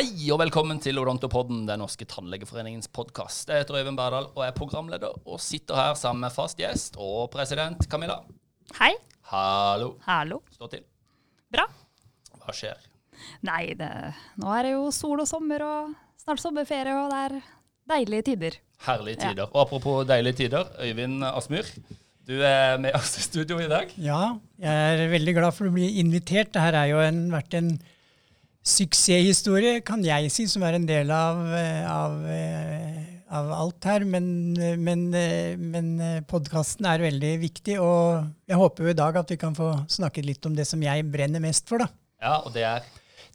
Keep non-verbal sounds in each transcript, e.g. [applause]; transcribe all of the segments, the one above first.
Hei og velkommen til Odontopodden, den norske tannlegeforeningens podkast. Jeg heter Øyvind Berdal og er programleder, og sitter her sammen med fast gjest og president Camilla. Hei. Hallo. Hallo. Stå til. Bra. Hva skjer? Nei, det, nå er det jo sol og sommer og snart sommerferie, og det er deilige tider. Herlige tider. Og apropos deilige tider, Øyvind Asmyr. Du er med oss i studio i dag. Ja, jeg er veldig glad for å bli invitert. Dette har jo en, vært en suksesshistorie, kan jeg si, som er en del av, av, av alt her. Men, men, men podkasten er veldig viktig, og jeg håper jo i dag at vi kan få snakket litt om det som jeg brenner mest for. da. Ja, og det er?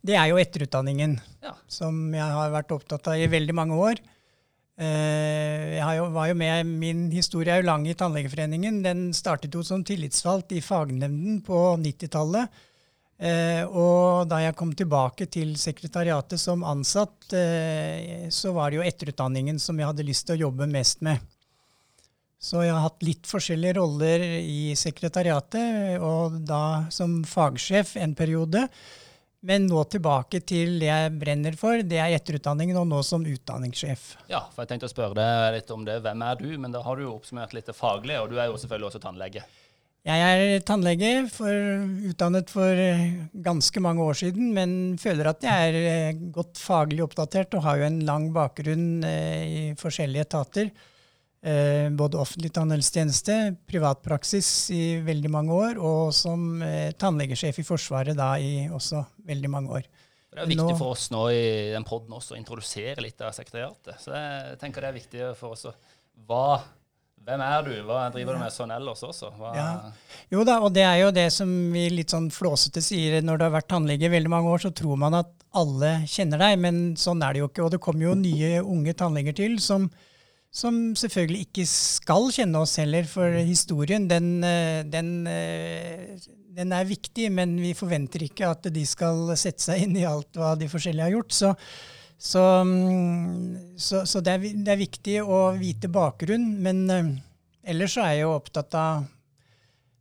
Det er jo etterutdanningen, ja. som jeg har vært opptatt av i veldig mange år. Jeg jo, var jo med, Min historie er jo lang i Tannlegeforeningen. Den startet jo som tillitsvalgt i fagnemnden på 90-tallet. Eh, og da jeg kom tilbake til sekretariatet som ansatt, eh, så var det jo etterutdanningen som jeg hadde lyst til å jobbe mest med. Så jeg har hatt litt forskjellige roller i sekretariatet, og da som fagsjef en periode. Men nå tilbake til det jeg brenner for, det er etterutdanningen, og nå som utdanningssjef. Ja, for jeg tenkte å spørre deg litt om det. Hvem er du? Men da har du jo oppsummert litt det faglige, og du er jo selvfølgelig også tannlege. Jeg er tannlege, for, utdannet for ganske mange år siden, men føler at jeg er eh, godt faglig oppdatert og har jo en lang bakgrunn eh, i forskjellige etater. Eh, både offentlig tannhelsetjeneste, privatpraksis i veldig mange år, og som tannlegesjef i Forsvaret da i også veldig mange år. Det er viktig for oss nå i den poden også å introdusere litt av sekretariatet. Så jeg tenker det er viktig for oss å Hva hvem er du? Hva driver du med sånn ellers også? Ja. Jo da, og det er jo det som vi litt sånn flåsete sier. Når du har vært tannlege veldig mange år, så tror man at alle kjenner deg, men sånn er det jo ikke. Og det kommer jo nye unge tannleger til som, som selvfølgelig ikke skal kjenne oss heller, for historien den, eh, den, eh, den, er viktig, men vi forventer ikke at de skal sette seg inn i alt hva de forskjellige har gjort. Så så, mm, så, så det, er, det, er, viktig å vite bakgrunnen. Men uh, ellers så er jeg jo opptatt av,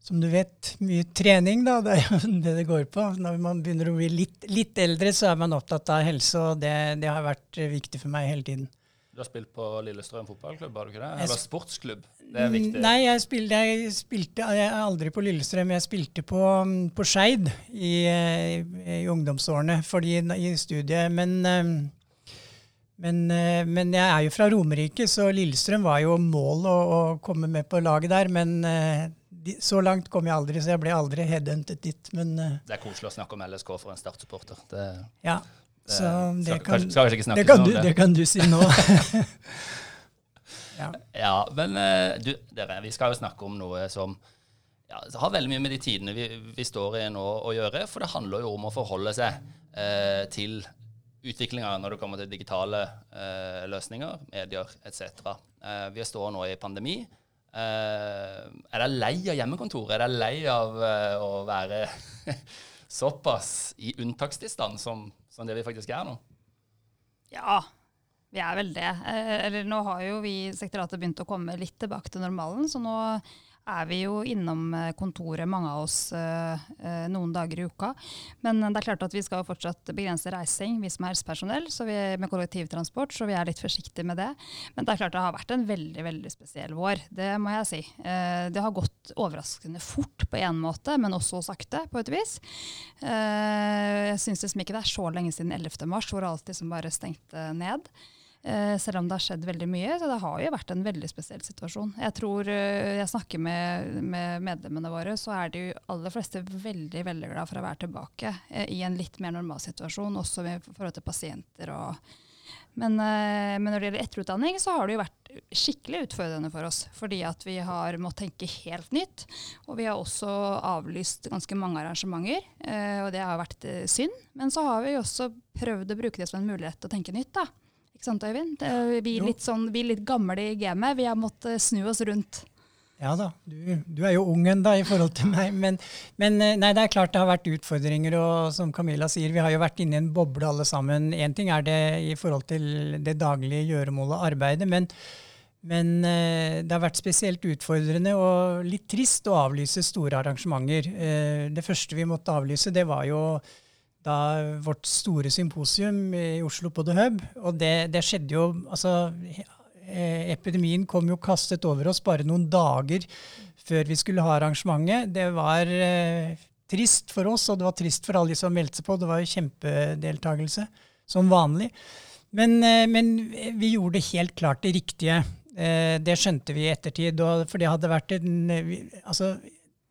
som du vet, mye trening. da, [laughs] Det er jo det det går på. Når man begynner å bli litt, litt eldre, så er man opptatt av helse, og det, det, har vært viktig for meg hele tiden. Du har spilt på Lillestrøm fotballklubb, har du ikke det? Eller sportsklubb? Det er viktig. Nei, jeg spilte, jeg spilte jeg aldri på Lillestrøm. Jeg spilte på, på Skeid i, i, ungdomsårene fordi, i studiet. Men men, eh, men, jeg er jo fra Romerike, så Lillestrøm var jo målet å, å, komme med på laget der. Men eh, de, så langt kom jeg aldri, så jeg ble aldri headhuntet dit. Men, uh, det er koselig å snakke om LSK for en startsupporter. Det, Ja, så det, kan, skal, skal det, kan du, det kan du si nå. [laughs] ja. ja. men du, dere, vi skal jo snakke om noe som ja, har veldig mye med de tidene vi, vi står i nå å gjøre. For det handler jo om å forholde seg eh, til utviklinga når det kommer til digitale eh, løsninger, medier etc. Eh, vi står nå i pandemi. Eh, er dere lei av hjemmekontor? Er dere lei av eh, å være [laughs] såpass i unntakstilstand som, som, det vi faktisk er nå? Ja, vi er vel det. Eh, eller nå har jo vi i sekretariatet begynt å komme litt tilbake til normalen, så nå er vi jo innom eh, kontoret, mange av oss, eh, eh, noen dager i uka. Men det er klart at vi skal fortsatt begrense reising, vi som er helsepersonell, vi, med kollektivtransport, så vi er litt forsiktige med det. Men det er klart det har vært en veldig veldig spesiell vår, det må jeg si. Det har gått overraskende fort på en måte, men også sakte på et vis. Jeg syns liksom ikke det er så lenge siden 11. mars, hvor alt liksom bare stengte ned. Eh, selv om det har skjedd veldig mye. Så det har jo vært en veldig spesiell situasjon. Jeg tror eh, jeg snakker med, med, medlemmene våre, så er de aller fleste veldig veldig glad for å være tilbake eh, i en litt mer normal situasjon, også i forhold til pasienter. og men, men, når det gjelder etterutdanning, så har det jo vært skikkelig utfordrende for oss. Fordi at vi har måttet tenke helt nytt. Og vi har også avlyst ganske mange arrangementer. og det har vært synd. Men så har vi også prøvd å bruke det som en mulighet til å tenke nytt. da. Ikke sant, Øyvind? Vi er sånn, vi er litt gamle i gamet. Vi har måttet snu oss rundt. Ja da, du, du er jo ung ennå i forhold til meg. Men, men, eh, nei, det er klart det har vært utfordringer. Og som Camilla sier, vi har jo vært inne i en boble alle sammen. Én ting er det i forhold til det daglige gjøremålet arbeidet. Men, men eh, det har vært spesielt utfordrende og litt trist å avlyse store arrangementer. Eh, det første vi måtte avlyse, det var jo da vårt store symposium i Oslo på The Hub. Og det, det skjedde jo Altså, eh, epidemien kom jo kastet over oss bare noen dager før vi skulle ha arrangementet. Det var eh, trist for oss, og det var trist for alle de som meldte seg på. Det var jo kjempedeltakelse, som vanlig. Men, eh, men vi gjorde helt klart det riktige. Eh, det skjønte vi i ettertid. Og, for det hadde vært en altså,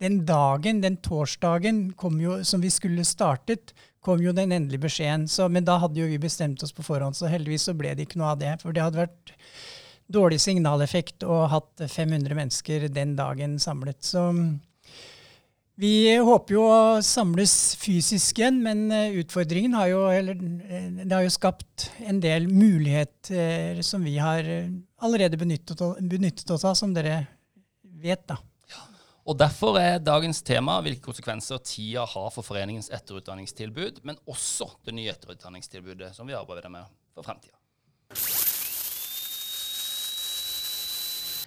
Den dagen, den torsdagen jo, som vi skulle startet, kom jo den endelige beskjeden. Så, men da hadde jo vi bestemt oss på forhånd, så heldigvis så ble det ikke noe av det. For det hadde vært dårlig signaleffekt å ha hatt 500 mennesker den dagen samlet. Så vi håper jo å samles fysisk igjen, men eh, utfordringen har jo, eller, eh, det har jo skapt en del muligheter som vi har eh, allerede benyttet, benyttet oss av, som dere vet. da. Og Derfor er dagens tema hvilke konsekvenser tida har for foreningens etterutdanningstilbud, men også det nye etterutdanningstilbudet som vi arbeider med for fremtida.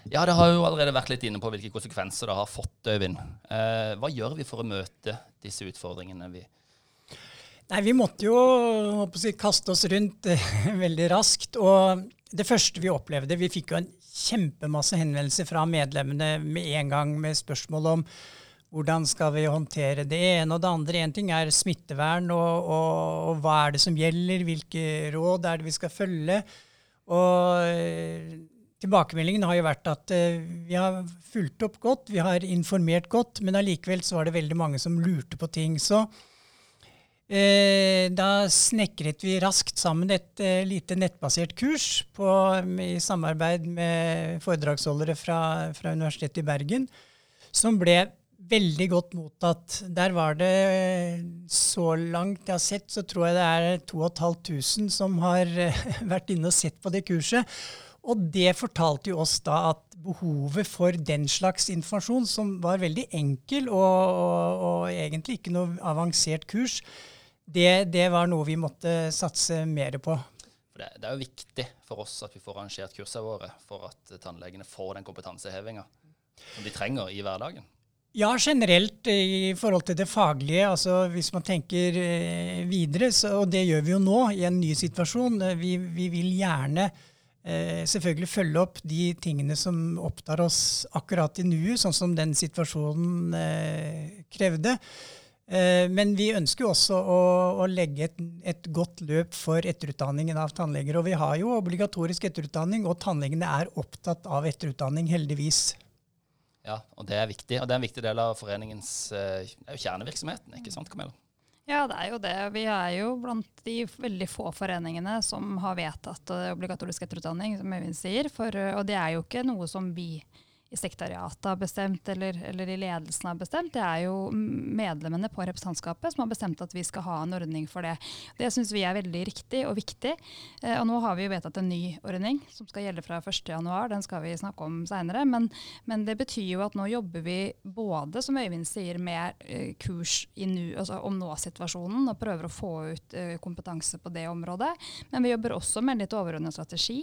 Ja, det har jo allerede vært litt inne på hvilke konsekvenser det har fått, Øyvind. Eh, hva gjør vi for å møte disse utfordringene? vi Nei, Vi måtte jo si, kaste oss rundt eh, [laughs] veldig raskt. Og det første vi opplevde Vi fikk jo en kjempemasse henvendelser fra medlemmene med en gang med spørsmål om hvordan skal vi håndtere det ene og det andre. Én ting er smittevern, og, og, og, hva er det som gjelder, hvilke råd er det vi skal følge. Og eh, Tilbakemeldingen har jo vært at uh, vi har fulgt opp godt, vi har informert godt, men allikevel så var det veldig mange som lurte på ting. Så da snekret vi raskt sammen et uh, lite nettbasert kurs på, i samarbeid med foredragsholdere fra, fra, Universitetet i Bergen, som ble veldig godt mottatt. Der var det, så langt jeg har sett, så tror jeg det er 2500 som har [laughs] vært inne og sett på det kurset. Og det fortalte jo oss da at behovet for den slags informasjon, som var veldig enkel og, og, og egentlig ikke noe avansert kurs, det, det, var noe vi måtte satse mer på. Det, det, er jo viktig for oss at vi får arrangert kursene våre for at tannlegene får den kompetansehevinga som de trenger i hverdagen. Ja, generelt i forhold til det faglige. altså Hvis man tenker eh, videre, så, og det gjør vi jo nå i en ny situasjon. Vi, vi vil gjerne eh, selvfølgelig følge opp de tingene som opptar oss akkurat i nuet, sånn som den situasjonen eh, krevde. Eh, men vi ønsker også å, å legge et, et, godt løp for etterutdanningen av tannleger. Og vi har jo obligatorisk etterutdanning, og tannlegene er opptatt av etterutdanning, heldigvis. Ja, og det er viktig. Og det er en viktig del av foreningens eh, kjernevirksomheten, ikke sant Camilla? Ja, det er jo det. Vi er jo blant de veldig få foreningene som har vedtatt obligatorisk etterutdanning, som Øyvind sier. For, og det er jo ikke noe som vi i sekretariatet har bestemt, eller, eller, i ledelsen har bestemt. Det er jo medlemmene på representantskapet som har bestemt at vi skal ha en ordning for det. Det syns vi er veldig riktig og viktig. Eh, og nå har vi jo vedtatt en ny ordning som skal gjelde fra 1.1. Den skal vi snakke om seinere. Men, men, det betyr jo at nå jobber vi både, som Øyvind sier, med eh, kurs nu, altså om nå-situasjonen og prøver å få ut eh, kompetanse på det området. Men vi jobber også med en litt overordnet strategi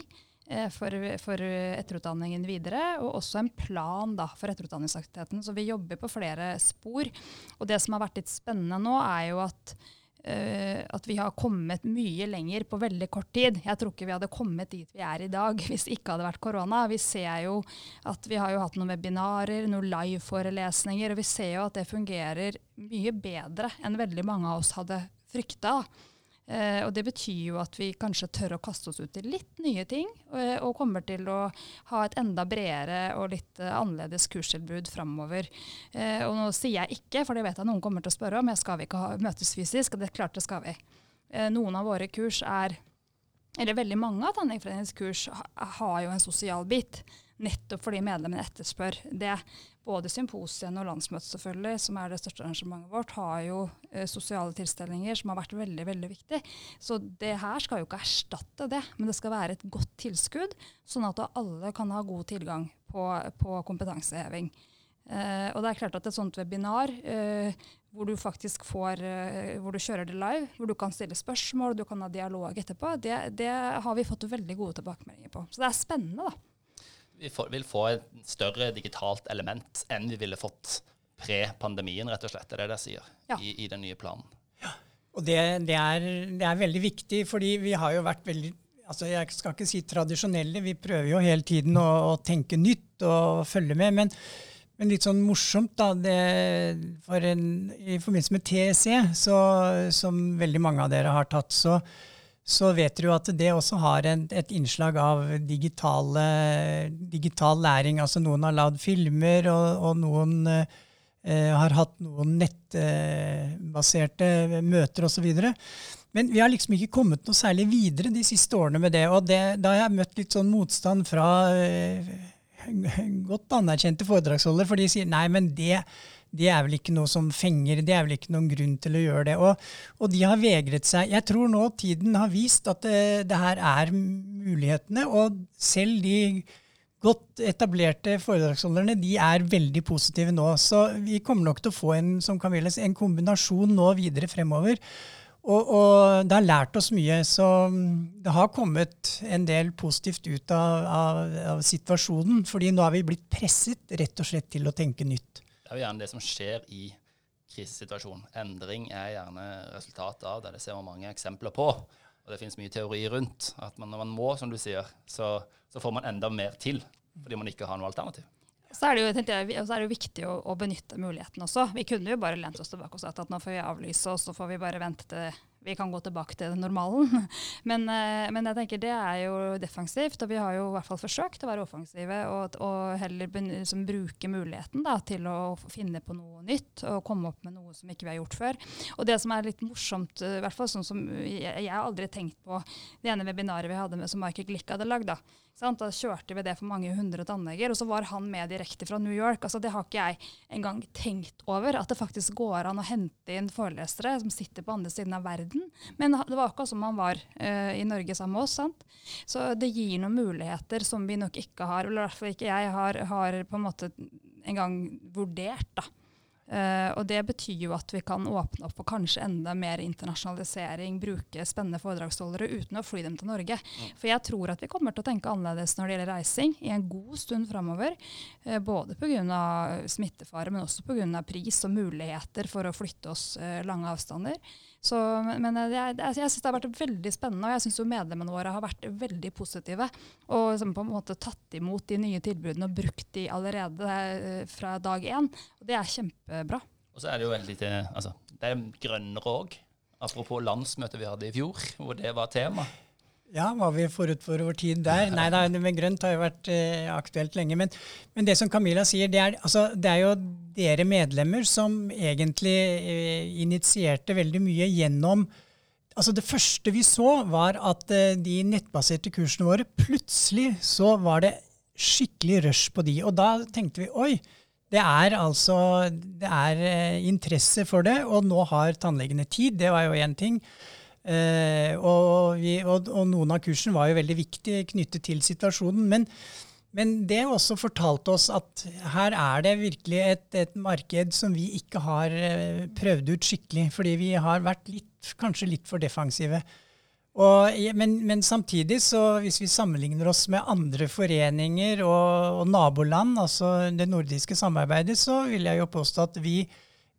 for, for, etterutdanningen videre, og også en plan da, for etterutdanningsaktiviteten. Så vi jobber på flere spor. Og det som har vært litt spennende nå, er jo at, uh, at vi har kommet mye lenger på veldig kort tid. Jeg tror ikke vi hadde kommet dit vi er i dag [laughs] hvis det ikke hadde vært korona. Vi ser jo at vi har jo hatt noen webinarer, noen live-forelesninger, og vi ser jo at det fungerer mye bedre enn veldig mange av oss hadde frykta. Eh, og det betyr jo at vi kanskje tør å kaste oss ut i litt nye ting, og, eh, og kommer til å ha et enda bredere og litt uh, annerledes kurstilbud framover. Eh, og nå sier jeg ikke, for det vet jeg noen kommer til å spørre om, jeg skal vi ikke ha, møtes fysisk? Og det klart det skal vi. Eh, noen av våre kurs er eller veldig mange av Tannlegeforeningens kurs ha, har jo en sosial bit. Nettopp fordi medlemmene etterspør det. Både symposien og landsmøtet, selvfølgelig, som er det største arrangementet vårt, har jo eh, sosiale tilstelninger som har vært veldig veldig viktig. Så det her skal jo ikke erstatte det, men det skal være et godt tilskudd, sånn at alle kan ha god tilgang på, på kompetanseheving. Eh, og det er klart at et sånt webinar eh, hvor du faktisk får, eh, hvor du kjører det live, hvor du kan stille spørsmål, du kan ha dialog etterpå, det, det har vi fått veldig gode tilbakemeldinger på. Så det er spennende, da vi vil få et større digitalt element enn vi ville fått pre-pandemien, rett og slett. Det er det det sier ja. i, i, den nye planen. Ja. Og det, det, er, det, er, veldig viktig, fordi vi har jo vært veldig altså Jeg skal ikke si tradisjonelle, vi prøver jo hele tiden å, å tenke nytt og følge med. Men, men litt sånn morsomt, da. En, I forbindelse med TSE, så, som veldig mange av dere har tatt, så, så vet du at det også har en, et innslag av digitale, digital læring. Altså noen har lagd filmer, og, og noen eh, har hatt noen nettbaserte møter osv. Men vi har liksom ikke kommet noe særlig videre de siste årene med det. Og det, da har jeg møtt litt sånn motstand fra eh, godt anerkjente foredragsholdere, for de sier nei, men det, det er vel ikke noe som fenger, det er vel ikke noen grunn til å gjøre det. Og, og de har vegret seg. Jeg tror nå tiden har vist at det, det her er mulighetene, og selv de godt etablerte foredragsholderne de er veldig positive nå. Så vi kommer nok til å få en, som Camilla, en kombinasjon nå videre fremover. Og, og, det har lært oss mye. Så det har kommet en del positivt ut av, av, av situasjonen. fordi nå har vi blitt presset rett og slett til å tenke nytt. Er jo gjerne det som skjer i krisesituasjonen. Endring er gjerne resultatet av det. Det ser vi mange eksempler på. Og det finnes mye teori rundt at man, når man må, som du sier, så, så får man enda mer til. Fordi man ikke har noe alternativ. Så er det jo, jeg, er det viktig å, å, benytte muligheten også. Vi kunne jo bare lent oss tilbake og sagt at nå får vi avlyse, og så får vi bare vente til vi kan gå tilbake til normalen. [laughs] Men, eh, men, jeg tenker det er jo defensivt, og vi har jo i hvert fall forsøkt å være offensive og, og heller liksom, bruke muligheten da, til å finne på noe nytt og komme opp med noe som ikke vi har gjort før. Og det som er litt morsomt, eh, i hvert fall sånn som jeg, jeg aldri tenkt på det ene webinaret vi hadde med som Michael Glick hadde lagd. da Sant? Da kjørte vi det for mange hundre tannleger, og så var han med direkte fra New York. Altså, det har ikke jeg engang tenkt over, at det faktisk går an å hente inn forelesere som sitter på andre siden av verden. Men det var akkurat som han var uh, i Norge sammen med oss. Sant? Så det gir noen muligheter som vi nok ikke har, eller i hvert fall ikke jeg har, har på en måte engang vurdert. da. Uh, og det betyr jo at vi kan åpne opp for kanskje enda mer internasjonalisering, bruke spennende foredragsholdere uten å fly dem til Norge. Ja. For jeg tror at vi kommer til å tenke annerledes når det gjelder reising i en god stund framover. Uh, både pga. smittefare, men også pga. pris og muligheter for å flytte oss uh, lange avstander. Så, men jeg, jeg, jeg syns det har vært veldig spennende, og jeg syns medlemmene våre har vært veldig positive. Og liksom på en måte tatt imot de nye tilbudene og brukt de allerede eh, fra dag én. Og det er kjempebra. Og så er det jo veldig til, altså, det er grønnere òg. Apropos landsmøtet vi hadde i fjor, hvor det var tema. Ja, var vi forut for vår tid der? Nei da, med grønt har jo vært eh, aktuelt lenge. Men, men, det som Camilla sier, det er, altså, det er, jo dere medlemmer som egentlig eh, initierte veldig mye gjennom Altså Det første vi så, var at eh, de nettbaserte kursene våre Plutselig så var det skikkelig rush på de. Og da tenkte vi oi, det er altså det er eh, interesse for det, og nå har tannlegene tid. Det var jo én ting. Eh, og, vi, og, og, noen av kursene var jo veldig viktige knyttet til situasjonen. Men, men det også fortalte oss at her er det virkelig et, et marked som vi ikke har eh, prøvd ut skikkelig. Fordi vi har vært litt, kanskje litt for defensive. Og, men, men, samtidig, så hvis vi sammenligner oss med andre foreninger og, og naboland, altså det nordiske samarbeidet, så vil jeg jo påstå at vi,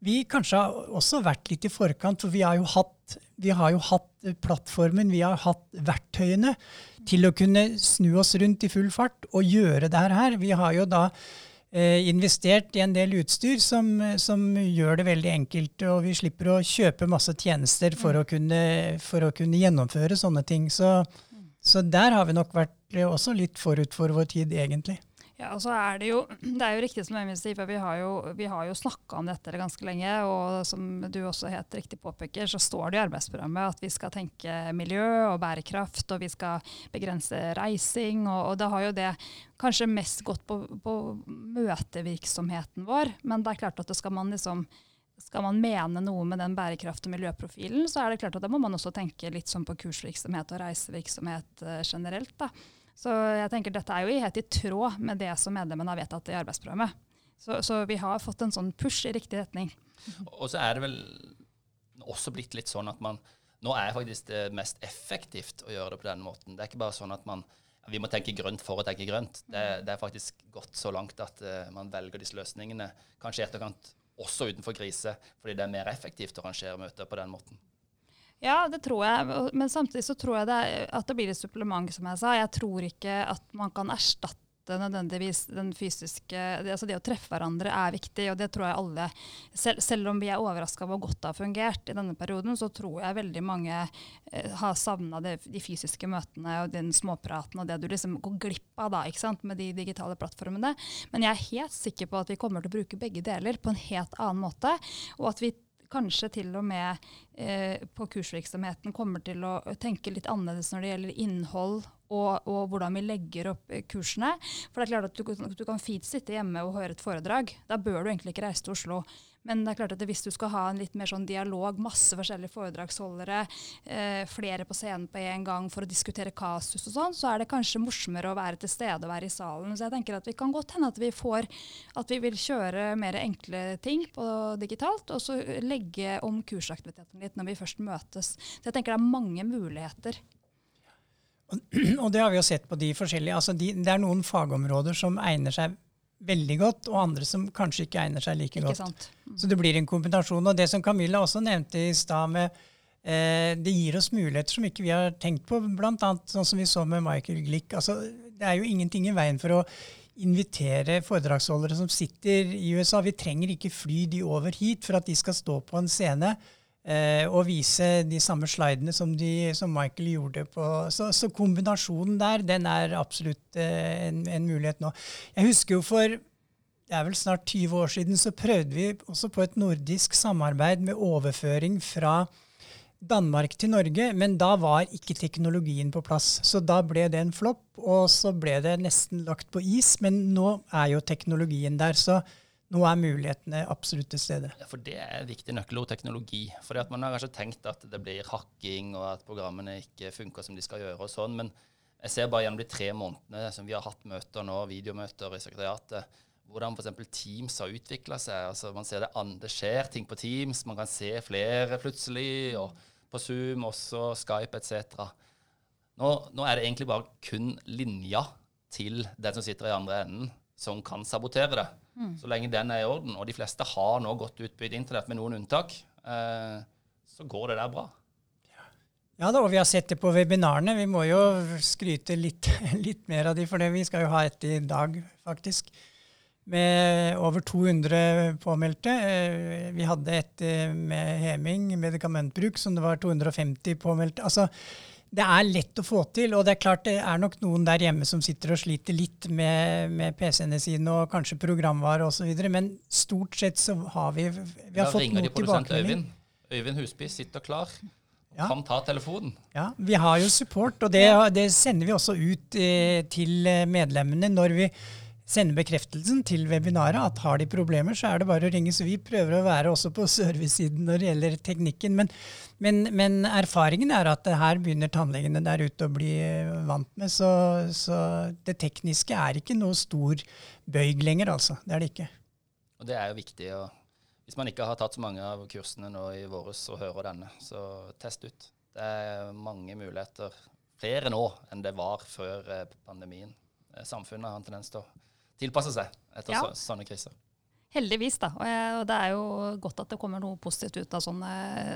vi kanskje har også vært litt i forkant, for vi har jo hatt, har jo hatt plattformen, vi har hatt verktøyene til å kunne snu oss rundt i full fart og gjøre det her. Vi har jo da eh, investert i en del utstyr som, som, gjør det veldig enkelt, og vi slipper å kjøpe masse tjenester for å kunne, for å kunne gjennomføre sånne ting. Så, så der har vi nok vært også litt forut for vår tid, egentlig. Ja, og så er Det jo [clears throat] det er jo riktig som Øyvind sier, for vi har jo, vi jo snakka om dette ganske lenge. Og som du også helt riktig påpeker, så står det i arbeidsprogrammet at vi skal tenke miljø og bærekraft, og vi skal begrense reising. Og, og det har jo det kanskje mest gått på, på, møtevirksomheten vår. Men det er klart at det skal man liksom skal man mene noe med den bærekraft- og miljøprofilen, så er det klart at da må man også tenke litt sånn på kursvirksomhet og reisevirksomhet uh, generelt. da. Så jeg tenker dette er jo helt i tråd med det som medlemmene har vedtatt i arbeidsprogrammet. Så, så, vi har fått en sånn push i riktig retning. Og så er det vel også blitt litt sånn at man Nå er faktisk det mest effektivt å gjøre det på den måten. Det er ikke bare sånn at man vi må tenke grønt for å tenke grønt. Det, det er faktisk gått så langt at uh, man velger disse løsningene kanskje i etterkant også utenfor krise, fordi det er mer effektivt å arrangere møter på den måten. Ja, det tror jeg. Men samtidig så tror jeg det at det blir et supplement, som jeg sa. Jeg tror ikke at man kan erstatte nødvendigvis den fysiske det, altså det å treffe hverandre er viktig, og det tror jeg alle Selv, selv om vi er overraska over hvor godt det har fungert i denne perioden, så tror jeg veldig mange eh, har savna de fysiske møtene og den småpraten og det du liksom går glipp av da, ikke sant, med de digitale plattformene. Men jeg er helt sikker på at vi kommer til å bruke begge deler på en helt annen måte, og at vi kanskje til og med eh, på kursvirksomheten kommer til å tenke litt annerledes når det gjelder innhold og, og, hvordan vi legger opp eh, kursene. For det er klart at du, du kan fint sitte hjemme og høre et foredrag. Da bør du egentlig ikke reise til Oslo. Men det er klart at hvis du skal ha en litt mer sånn dialog, masse forskjellige foredragsholdere, eh, flere på scenen på en gang for å diskutere kasus og sånn, så er det kanskje morsommere å være til stede og være i salen. Så jeg tenker at vi kan godt hende at vi får at vi vil kjøre mer enkle ting på digitalt, og så legge om kursaktiviteten litt når vi først møtes. Så jeg tenker det er mange muligheter. Og [clears throat] det har vi jo sett på de forskjellige. Altså de, det er noen fagområder som egner seg veldig godt, og andre som kanskje ikke egner seg like ikke godt. Mm. Så det blir en kombinasjon. Og det som Camilla også nevnte i stad med eh, Det gir oss muligheter som ikke vi har tenkt på, bl.a. sånn som vi så med Michael Glick. Altså, det er jo ingenting i veien for å invitere foredragsholdere som sitter i USA. Vi trenger ikke fly de over hit for at de skal stå på en scene eh, og vise de samme slidene som, de, som Michael gjorde på så, så, kombinasjonen der, den er absolutt eh, en, en, mulighet nå. Jeg husker jo for det er vel snart 20 år siden så prøvde vi også på et nordisk samarbeid med overføring fra Danmark til Norge, men da var ikke teknologien på plass. Så da ble det en flopp, og så ble det nesten lagt på is. Men nå er jo teknologien der. Så nå er mulighetene absolutt til stede. Ja, for Det er viktig nøkkelord, teknologi. For Man har kanskje tenkt at det blir hacking, og at programmene ikke funker som de skal gjøre. og sånn, Men jeg ser bare gjennom de tre månedene som vi har hatt møter nå, videomøter i sekretariatet, hvordan f.eks. Teams har utvikla seg. Altså, man ser det, det skjer ting på Teams. Man kan se flere plutselig. og På Zoom også, Skype etc. Nå, nå er det egentlig bare kun linja til den som sitter i andre enden, som kan sabotere det. Mm. Så lenge den er i orden, og de fleste har nå gått utbygd internett med noen unntak, eh, så går det der bra. Ja da, og vi har sett det på webinarene. Vi må jo skryte litt, [laughs] litt mer av de, for det. vi skal jo ha et i dag, faktisk. Med over 200 påmeldte. Eh, vi hadde et eh, med heming, medikamentbruk, som det var 250 påmeldte. Altså, det er lett å få til. Og det er klart det er nok noen der hjemme som sitter og sliter litt med, med PC-ene sine og kanskje programvare osv. Men stort sett så har vi, vi har fått noe tilbakemelding. Øyvind. Øyvind Husby sitter klar. Ja. Kan ta telefonen. Ja, Vi har jo support, og det, det sender vi også ut eh, til medlemmene når vi sende bekreftelsen til webinaret at har de problemer, så er det bare å ringe. Så vi prøver å være også på [laughs] servicesiden når det gjelder teknikken. Men, men, men erfaringen er at her begynner tannlegene der ute å bli vant med. Så, så, det tekniske er ikke noe stor bøyg lenger, altså. Det er det ikke. Og det er jo viktig. hvis man ikke har tatt så mange av kursene nå i våres og hører denne, så test ut. Det er mange muligheter. Flere nå enn det var før eh, pandemien. Eh, samfunnet har en tendens til å tilpasse seg etter ja. så, sånne kriser. Heldigvis, da. Og, jeg, og, det er jo godt at det kommer noe positivt ut av sånne,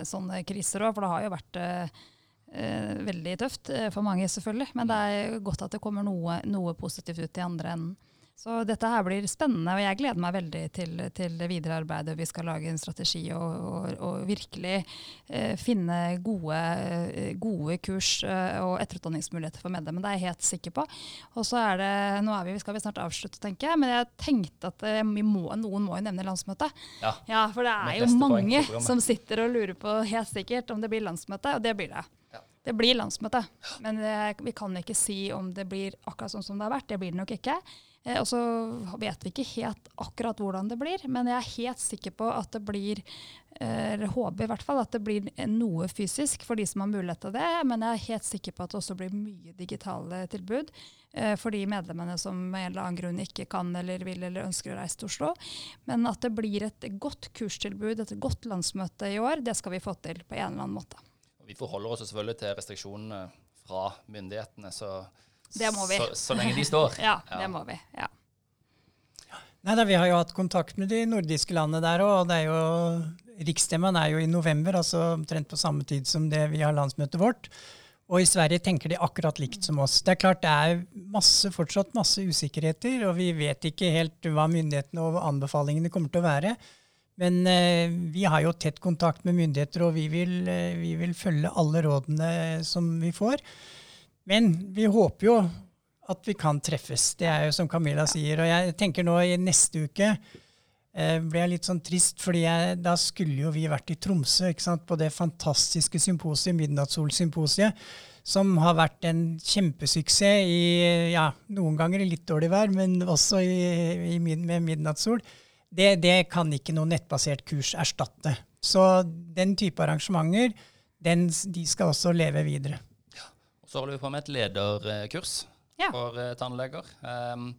sånne kriser òg, for det har jo vært eh, eh veldig tøft eh, for mange, selvfølgelig. Men det er godt at det kommer noe, noe positivt ut i andre enden. Så dette her blir spennende, og jeg gleder meg veldig til, til det videre arbeidet. Vi skal lage en strategi og, og, og virkelig eh, finne gode, eh, gode kurs eh, og etterutdanningsmuligheter for medlemmer. Det er jeg helt sikker på. Og så er det, nå er vi, skal vi snart avslutte, tenker jeg, men jeg tenkte at eh, må, noen må jo nevne landsmøtet. Ja. ja for det er jo mange som sitter og lurer på helt sikkert om det blir landsmøte, og det blir det. Det blir landsmøte, men det, vi kan ikke si om det blir akkurat sånn som det har vært. Det blir det nok ikke. Eh, og så vet vi ikke helt akkurat hvordan det blir, men jeg er helt sikker på at det blir eh, eller håper i hvert fall at det blir noe fysisk for de som har mulighet til det. Men jeg er helt sikker på at det også blir mye digitale tilbud eh, for de medlemmene som med en eller annen grunn ikke kan eller vil eller ønsker å reise til Oslo. Men at det blir et godt kurstilbud, et godt landsmøte i år, det skal vi få til på en eller annen måte. Vi forholder oss selvfølgelig til restriksjonene fra myndighetene. så det må vi. Så, så lenge de står. [laughs] ja, det må vi. ja. Nei, da, Vi har jo hatt kontakt med de nordiske landene der òg. og Riksstemmen er jo i november, altså omtrent på samme tid som det vi har landsmøtet vårt. Og i Sverige tenker de akkurat likt som oss. Det er klart det er masse, fortsatt masse usikkerheter, og vi vet ikke helt hva myndighetene og anbefalingene kommer til å være. Men eh, vi har jo tett kontakt med myndigheter, og vi vil, eh, vi vil, følge alle rådene som vi får. Men vi håper jo at vi kan treffes. Det er jo som Camilla sier. Og jeg tenker nå i neste uke eh, ble jeg litt sånn trist, fordi da skulle jo vi vært i Tromsø ikke sant, på det fantastiske symposiet, Midnattssymposiet, som har vært en kjempesuksess i ja, noen ganger i litt dårlig vær, men også i, i, med midnattssol det, det, kan ikke noe nettbasert kurs erstatte. Så den type arrangementer, den, de skal også leve videre. Så holder vi på med et lederkurs ja. for uh, tannleger. Um,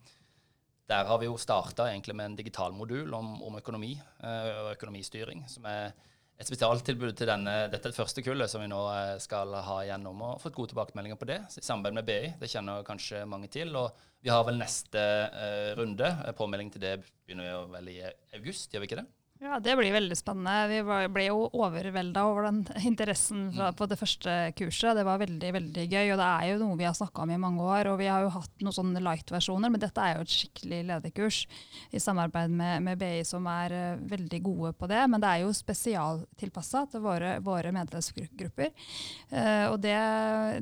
der har vi jo starta med en digital modul om, om økonomi uh, og økonomistyring, som er et spesialtilbud til denne, dette første kullet som vi nå eh, skal ha gjennom. Og fått gode tilbakemeldinger på det i samarbeid med BI. Det kjenner kanskje mange til. Og vi har vel neste uh, runde. Påmelding til det begynner vi vel i august, gjør vi ikke det? Ja, Det blir veldig spennende. Vi ble jo overvelda over den [laughs] interessen fra, mm. på det første kurset. Det var veldig veldig gøy. og Det er jo noe vi har snakka om i mange år. og Vi har jo hatt noen sånne light-versjoner, men dette er jo et skikkelig lederkurs i samarbeid med, med BI, som er uh, veldig gode på det. Men det er jo spesialtilpassa til våre, våre medlemsgrupper. Uh, og det,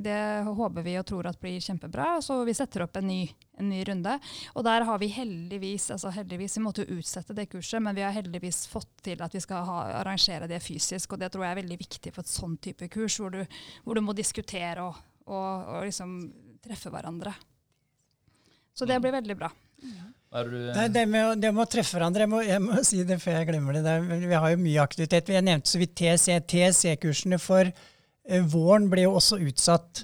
det, håper vi og tror at blir kjempebra. Så vi setter opp en ny en ny runde. Og der har vi heldigvis altså heldigvis, Vi måtte jo utsette det kurset, men vi har heldigvis fått til at vi skal ha, arrangere det fysisk. Og det tror jeg er veldig viktig for et sånn type kurs, hvor du, hvor du må diskutere og, og, og, liksom treffe hverandre. Så det blir veldig bra. Det, det, med, det, med, å treffe hverandre, jeg må, jeg må, si det før jeg glemmer det. det. Vi har jo mye aktivitet. Jeg nevnte så vidt TSC. TSC-kursene for eh, våren ble jo også utsatt.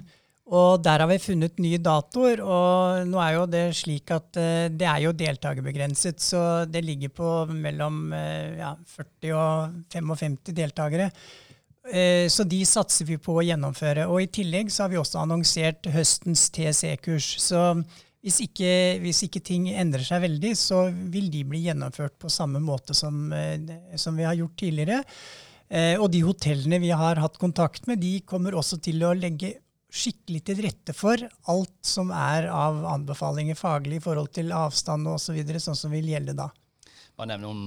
Og der har vi funnet nye datoer. Og nå er jo det slik at uh, det er jo deltakerbegrenset, så det ligger på mellom uh, ja, 40 og 55 deltakere. Uh, så de satser vi på å gjennomføre. Og i tillegg så har vi også annonsert høstens TSE-kurs. Så hvis ikke, hvis ikke, ting endrer seg veldig, så vil de bli gjennomført på samme måte som, som vi har gjort tidligere. Og de hotellene vi har hatt kontakt med, de kommer også til å legge skikkelig til rette for alt som er av anbefalinger faglig i forhold til avstand og osv., så videre, sånn som vil gjelde da. Bare nevne om,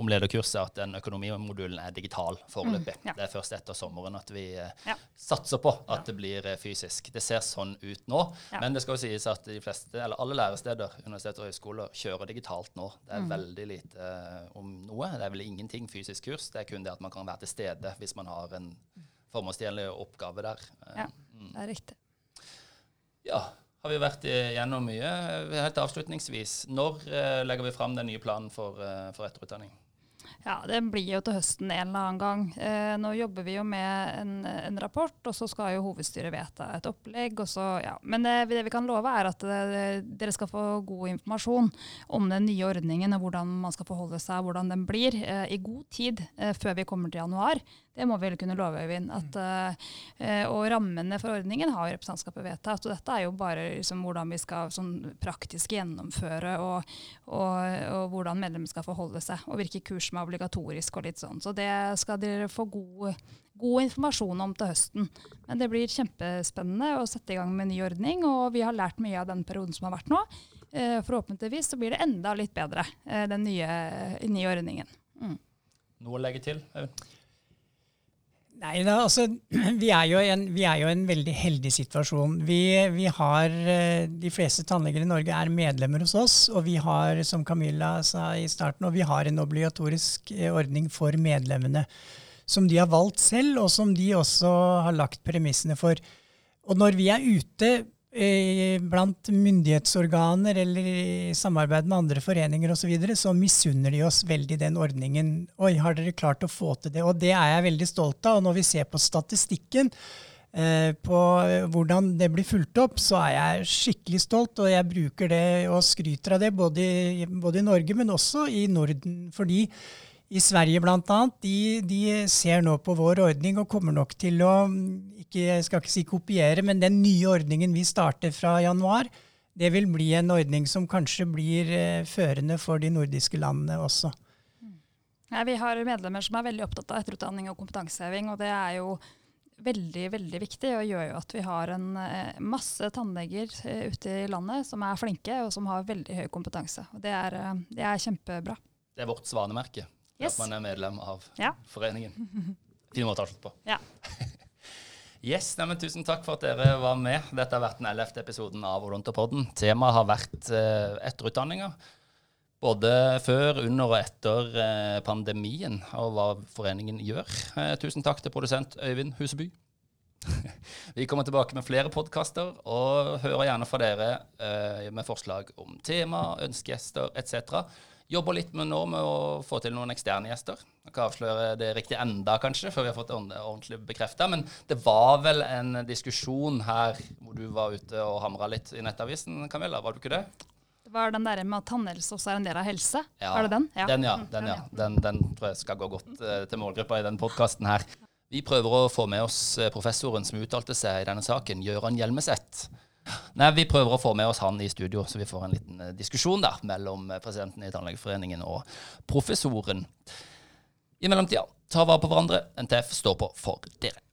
om lederkurset at den økonomimodulen er digital foreløpig. Mm, ja. Det er først etter sommeren at vi eh, ja. satser på at ja. det blir eh, fysisk. Det ser sånn ut nå, men det skal jo sies at de fleste, eller alle læresteder, universiteter og høyskoler kjører digitalt nå. Det er mm. veldig lite uh, om noe. Det er vel ingenting fysisk kurs. Det er kun det at man kan være til stede hvis man har en formålstjenlig oppgave der. Ja, mm. det er riktig. Ja, har vi vært gjennom mye. Helt avslutningsvis, når eh, legger vi fram den nye planen for, eh, for etterutdanning? Ja, Det blir jo til høsten en eller annen gang. Eh, nå jobber vi jo med en, en, rapport, og så skal jo hovedstyret vedta et opplegg. Så, ja. Men det, det, vi kan love, er at det, eh, dere skal få god informasjon om den nye ordningen og hvordan man skal forholde seg, hvordan den blir, eh, i god tid eh, før vi kommer til januar. Det må vi vel kunne love, Øyvind. At, uh, og rammene for ordningen har representantskapet vedtatt. Og dette er jo bare liksom, hvordan vi skal sånn, praktisk gjennomføre, og, og, og, hvordan medlemmene skal forholde seg. Og hvilke kurs som er obligatorisk og litt sånn. Så det skal dere få god, god informasjon om til høsten. Men det blir kjempespennende å sette i gang med en ny ordning, og vi har lært mye av den perioden som har vært nå. Uh, forhåpentligvis så blir det enda litt bedre, uh, den nye, nye ordningen. Mm. Noe å legge til? Øyvind? Nei, da, altså, [clears throat] vi er, jo en, vi er jo en veldig heldig situasjon. Vi, vi, har, eh, De fleste tannleger i Norge er medlemmer hos oss. Og vi har, som Camilla sa i starten, og vi har en obligatorisk eh, ordning for medlemmene. Som de har valgt selv, og som de også har lagt premissene for. Og når vi er ute blant myndighetsorganer eller i samarbeid med andre foreninger osv., så, videre, så misunner de oss veldig den ordningen. Oi, har dere klart å få til det? Og det er jeg veldig stolt av. Og når vi ser på statistikken eh, på hvordan det blir fulgt opp, så er jeg skikkelig stolt. Og jeg bruker det og skryter av det både i, både i Norge, men også i Norden. fordi i Sverige bl.a. De, de ser nå på vår ordning og kommer nok til å ikke, jeg skal ikke si kopiere, men den nye ordningen vi starter fra januar, det vil bli en ordning som kanskje blir eh, førende for de nordiske landene også. Ja, vi har medlemmer som er veldig opptatt av etterutdanning og kompetanseheving. og det er jo veldig veldig viktig og gjør jo at vi har en eh, masse tannleger eh, ute i landet som er flinke og som har veldig høy kompetanse. Og det er, det er kjempebra. Det er vårt svanemerke. Yes. At man er medlem av Ja. foreningen. [laughs] Fin måte å slutt på. Ja. [laughs] Yes, nei, Tusen takk for at dere var med. Dette har vært den ellevte episoden av Odontopodden. Temaet har vært eh, etterutdanninga. Både før, under og etter eh, pandemien, og hva foreningen gjør. Eh, tusen takk til produsent Øyvind Huseby. [laughs] Vi kommer tilbake med flere podkaster, og hører gjerne fra dere eh, med forslag om tema, ønskegjester etc. Jobber litt med nå med å få til noen eksterne gjester. Jeg kan avsløre det riktig enda, kanskje, før vi har fått det ordentlig- bekrefta. Men det var vel en diskusjon her hvor du var ute og hamra litt i Nettavisen, Camilla? Var du ikke det? Det var den der med at tannhelse også er en del av helse. Ja, Var det den? Den, ja. Den, ja. Den, den tror jeg skal gå godt eh, til målgruppa i den podkasten her. Vi prøver å få med oss eh, professoren som uttalte seg i denne saken, Gøran Hjelmeset. Nei, Vi prøver å få med oss han i studio, så vi får en liten eh, diskusjon der mellom eh, presidenten i Tannlegeforeningen og professoren. I mellomtida, ta vare på hverandre. NTF står på for dere.